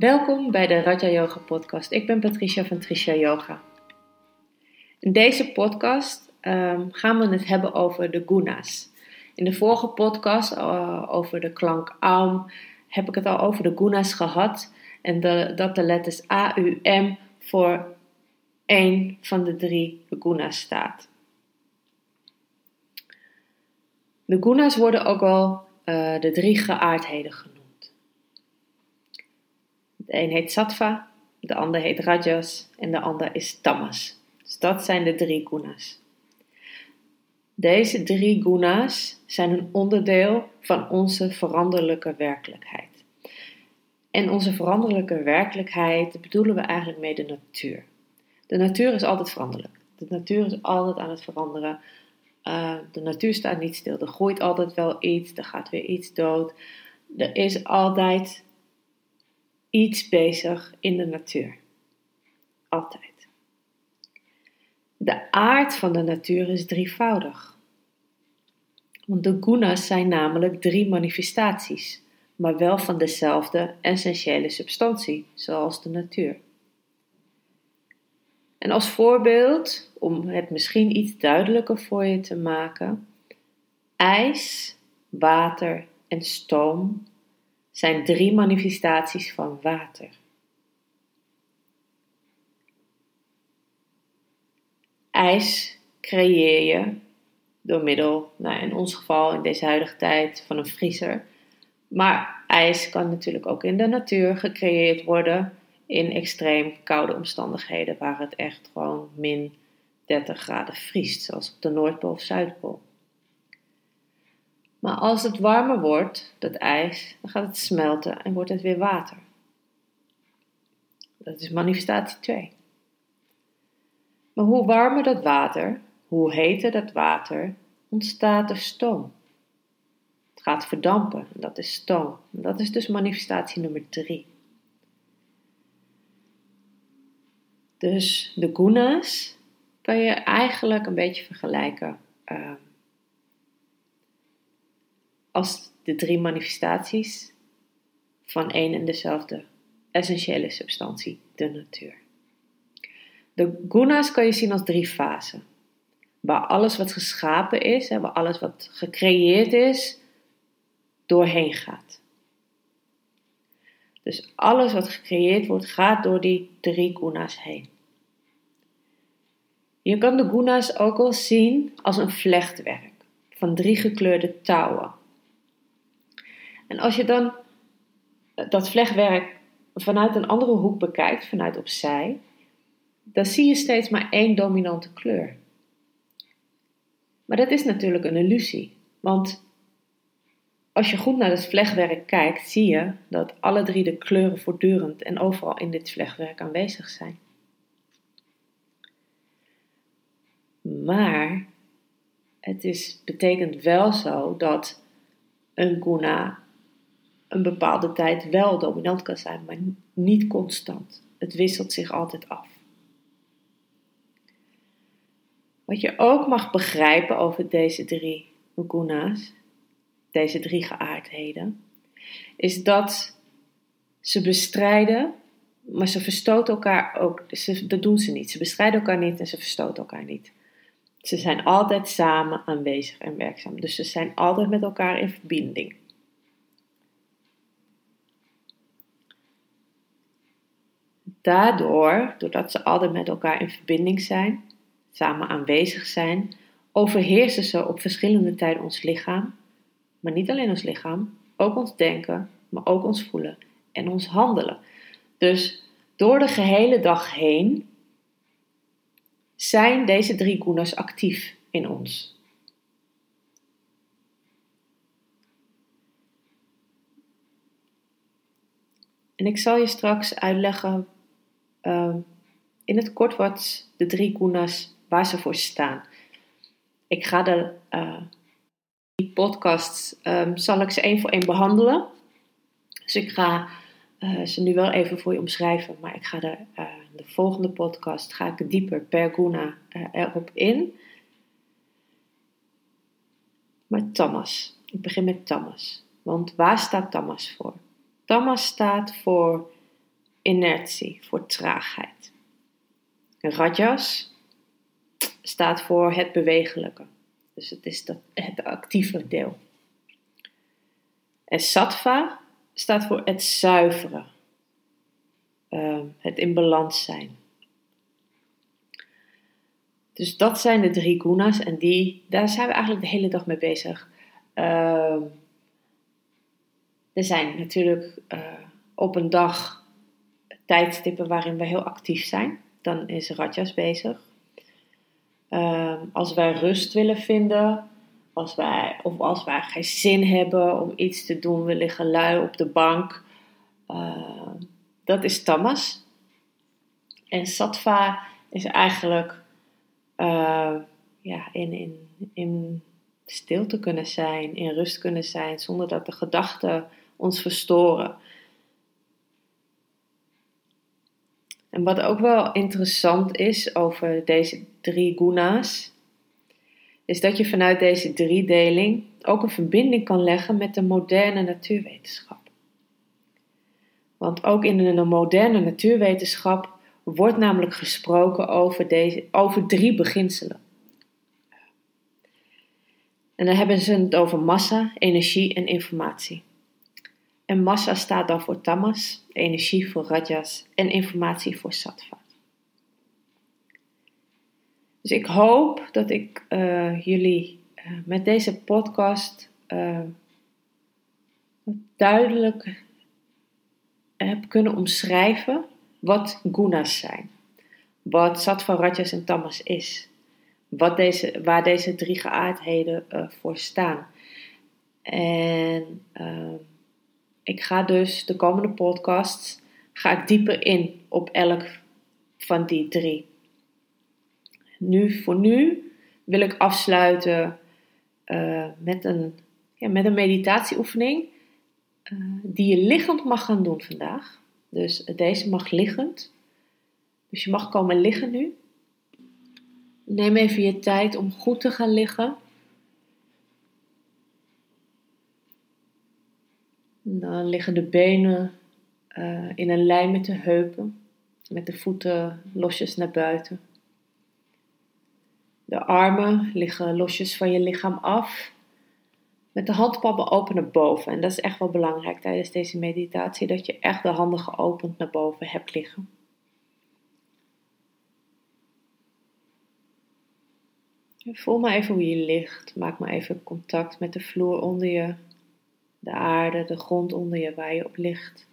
Welkom bij de Raja Yoga podcast. Ik ben Patricia van Tricia Yoga. In deze podcast ehm, gaan we het hebben over de gunas. In de vorige podcast uh, over de klank Aum heb ik het al over de gunas gehad. En dat de letters A, U, M voor één van de drie gunas staat. De gunas worden ook wel uh, de drie geaardheden genoemd. De een heet sattva, de ander heet rajas en de ander is tamas. Dus dat zijn de drie gunas. Deze drie gunas zijn een onderdeel van onze veranderlijke werkelijkheid. En onze veranderlijke werkelijkheid bedoelen we eigenlijk mee de natuur. De natuur is altijd veranderlijk. De natuur is altijd aan het veranderen. Uh, de natuur staat niet stil. Er groeit altijd wel iets, er gaat weer iets dood. Er is altijd iets bezig in de natuur. Altijd. De aard van de natuur is drievoudig. Want de gunas zijn namelijk drie manifestaties, maar wel van dezelfde essentiële substantie, zoals de natuur. En als voorbeeld, om het misschien iets duidelijker voor je te maken, ijs, water en stoom zijn drie manifestaties van water. IJs creëer je door middel, nou in ons geval in deze huidige tijd, van een vriezer. Maar ijs kan natuurlijk ook in de natuur gecreëerd worden in extreem koude omstandigheden, waar het echt gewoon min 30 graden vriest, zoals op de Noordpool of Zuidpool. Maar als het warmer wordt, dat ijs, dan gaat het smelten en wordt het weer water. Dat is manifestatie 2. Maar hoe warmer dat water, hoe heter dat water, ontstaat er stoom. Het gaat verdampen, en dat is stoom. Dat is dus manifestatie nummer 3. Dus de gunas kan je eigenlijk een beetje vergelijken uh, als de drie manifestaties van één en dezelfde essentiële substantie, de natuur. De gunas kan je zien als drie fasen. Waar alles wat geschapen is, waar alles wat gecreëerd is, doorheen gaat. Dus alles wat gecreëerd wordt, gaat door die drie gunas heen. Je kan de gunas ook wel zien als een vlechtwerk van drie gekleurde touwen. En als je dan dat vlechtwerk vanuit een andere hoek bekijkt, vanuit opzij, dan zie je steeds maar één dominante kleur. Maar dat is natuurlijk een illusie, want als je goed naar het vlechtwerk kijkt, zie je dat alle drie de kleuren voortdurend en overal in dit vlechtwerk aanwezig zijn. Maar het is, betekent wel zo dat een guna een bepaalde tijd wel dominant kan zijn, maar niet constant. Het wisselt zich altijd af. Wat je ook mag begrijpen over deze drie guna's, deze drie geaardheden, is dat ze bestrijden, maar ze verstoten elkaar ook. Dat doen ze niet. Ze bestrijden elkaar niet en ze verstoten elkaar niet. Ze zijn altijd samen aanwezig en werkzaam. Dus ze zijn altijd met elkaar in verbinding. Daardoor, doordat ze altijd met elkaar in verbinding zijn, samen aanwezig zijn, overheersen ze op verschillende tijden ons lichaam, maar niet alleen ons lichaam, ook ons denken, maar ook ons voelen en ons handelen. Dus door de gehele dag heen zijn deze drie gunas actief in ons. En ik zal je straks uitleggen Ehm, in het kort wat de drie gunas, waar ze voor staan. Ik ga de uh, die podcasts, um, zal ik ze één voor één behandelen. Dus ik ga uh, ze nu wel even voor je omschrijven, maar ik ga er uh, de volgende podcast ga ik dieper per guna erop in. Maar Tamas. Ik begin met Tamas. Want waar staat Tamas voor? Tamas staat voor inertie, voor traagheid. Rajas staat voor het bewegelijke. Dus het is dat, het actieve deel. En sattva staat voor het zuivere. Uh, het in balans zijn. Dus dat zijn de drie guna's en die, daar zijn we eigenlijk de hele dag mee bezig. Uh, er zijn natuurlijk uh, op een dag tijdstippen waarin we heel actief zijn. Dan is Rajas bezig. Uh, als wij rust willen vinden, als wij, of als wij geen zin hebben om iets te doen, we liggen lui op de bank. Uh, dat is tamas. En sattva is eigenlijk uh, ja, in, in, in stilte kunnen zijn, in rust kunnen zijn, zonder dat de gedachten ons verstoren. En wat ook wel interessant is over deze drie guna's, is dat je vanuit deze driedeling ook een verbinding kan leggen met de moderne natuurwetenschap. Want ook in de moderne natuurwetenschap wordt namelijk gesproken over, deze, over drie beginselen. En dan hebben ze het over massa, energie en informatie. En massa staat dan voor tamas, energie voor rajas en informatie voor sattva. Dus ik hoop dat ik uh, jullie uh, met deze podcast uh, duidelijk heb kunnen omschrijven wat gunas zijn. Wat sattva, rajas en tamas is. Wat deze, waar deze drie geaardheden voor staan. En ehm, ik ga dus de komende podcasts ga ik dieper in op elk van die drie. Nu, voor nu wil ik afsluiten uh, met, een, ja, met een meditatieoefening uh, die je liggend mag gaan doen vandaag. Dus deze mag liggend. Dus je mag komen liggen nu. Neem even je tijd om goed te gaan liggen. Dan liggen de benen uh, in een lijn met de heupen, met de voeten losjes naar buiten. De armen liggen losjes van je lichaam af, met de handpalmen open naar boven. En dat is echt wel belangrijk tijdens deze meditatie, dat je echt de handen geopend naar boven hebt liggen. Voel maar even hoe je ligt. Maak maar even contact met de vloer onder je de aarde, de grond onder je waar je op ligt.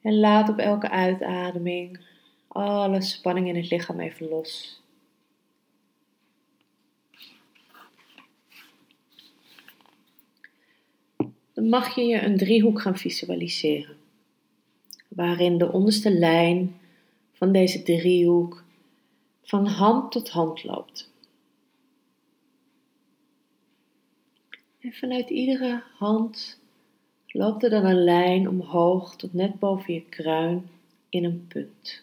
En laat op elke uitademing alle spanning in het lichaam even los. Dan mag je je een driehoek gaan visualiseren, waarin de onderste lijn van deze driehoek van hand tot hand loopt. En vanuit iedere hand loopt er dan een lijn omhoog tot net boven je kruin in een punt.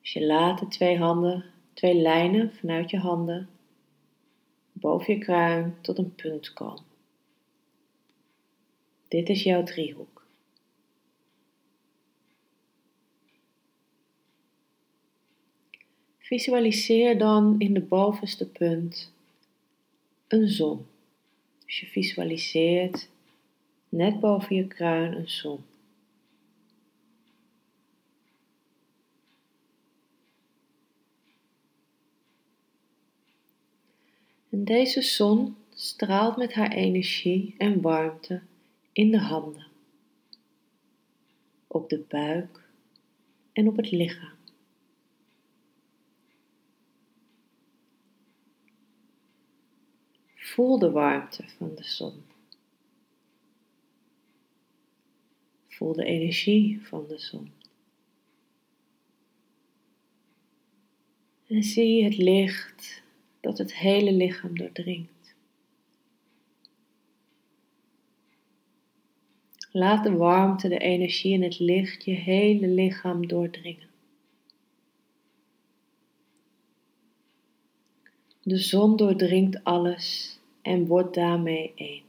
Dus je laat de twee handen, twee lijnen vanuit je handen boven je kruin tot een punt komen. Dit is jouw driehoek. Visualiseer dan in de bovenste punt een zon. Dus je visualiseert net boven je kruin een zon. En deze zon straalt met haar energie en warmte in de handen, op de buik en op het lichaam. Voel de warmte van de zon. Voel de energie van de zon. En zie het licht dat het hele lichaam doordringt. Laat de warmte, de energie en het licht je hele lichaam doordringen. De zon doordringt alles en word daarmee één.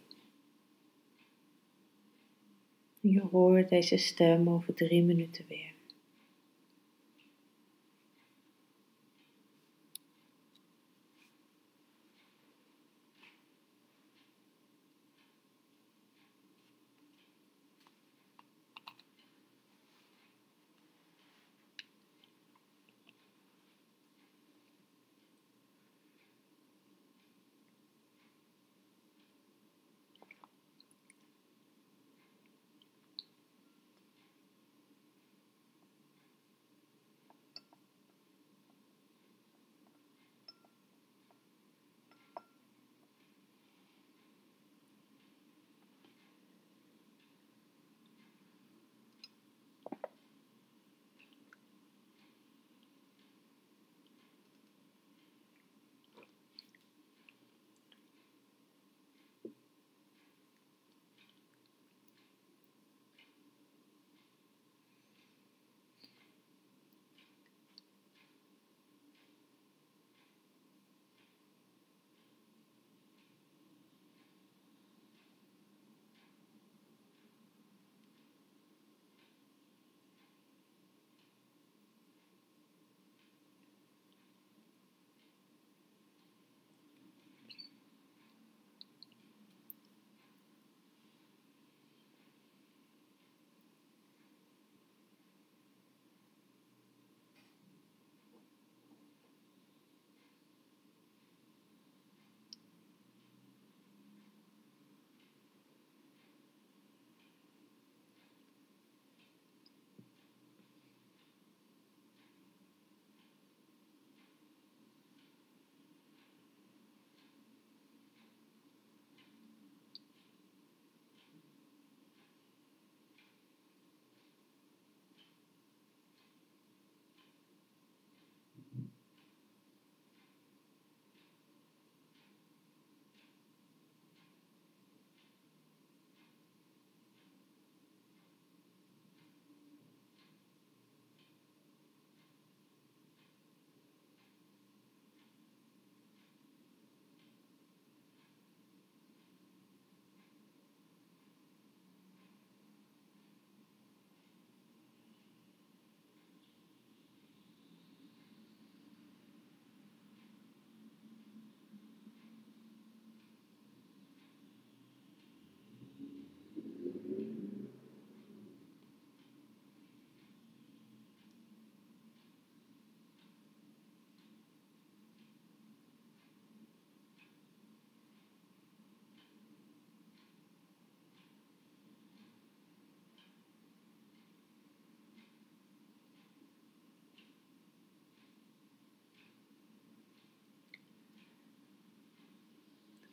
Je hoort deze stem over drie minuten weer.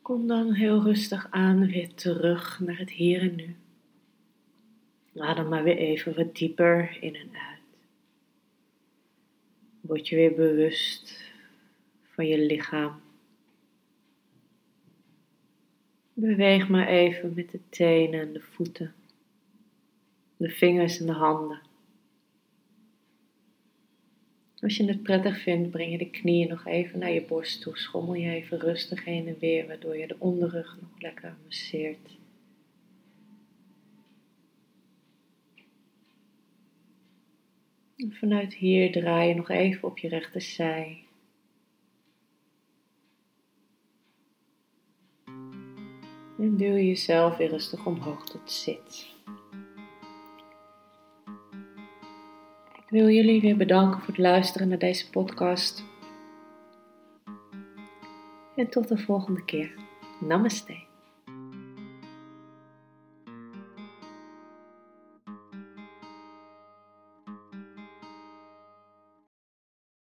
Kom dan heel rustig aan weer terug naar het hier en nu. Adem maar weer even wat dieper in en uit. Word je weer bewust van je lichaam. Beweeg maar even met de tenen en de voeten, de vingers en de handen. Als je het prettig vindt, breng je de knieën nog even naar je borst toe. Schommel je even rustig heen en weer, waardoor je de onderrug nog lekker masseert. En vanuit hier draai je nog even op je rechterzij. En duw jezelf weer rustig omhoog tot zit. Ik wil jullie weer bedanken voor het luisteren naar deze podcast. En tot de volgende keer. Namaste.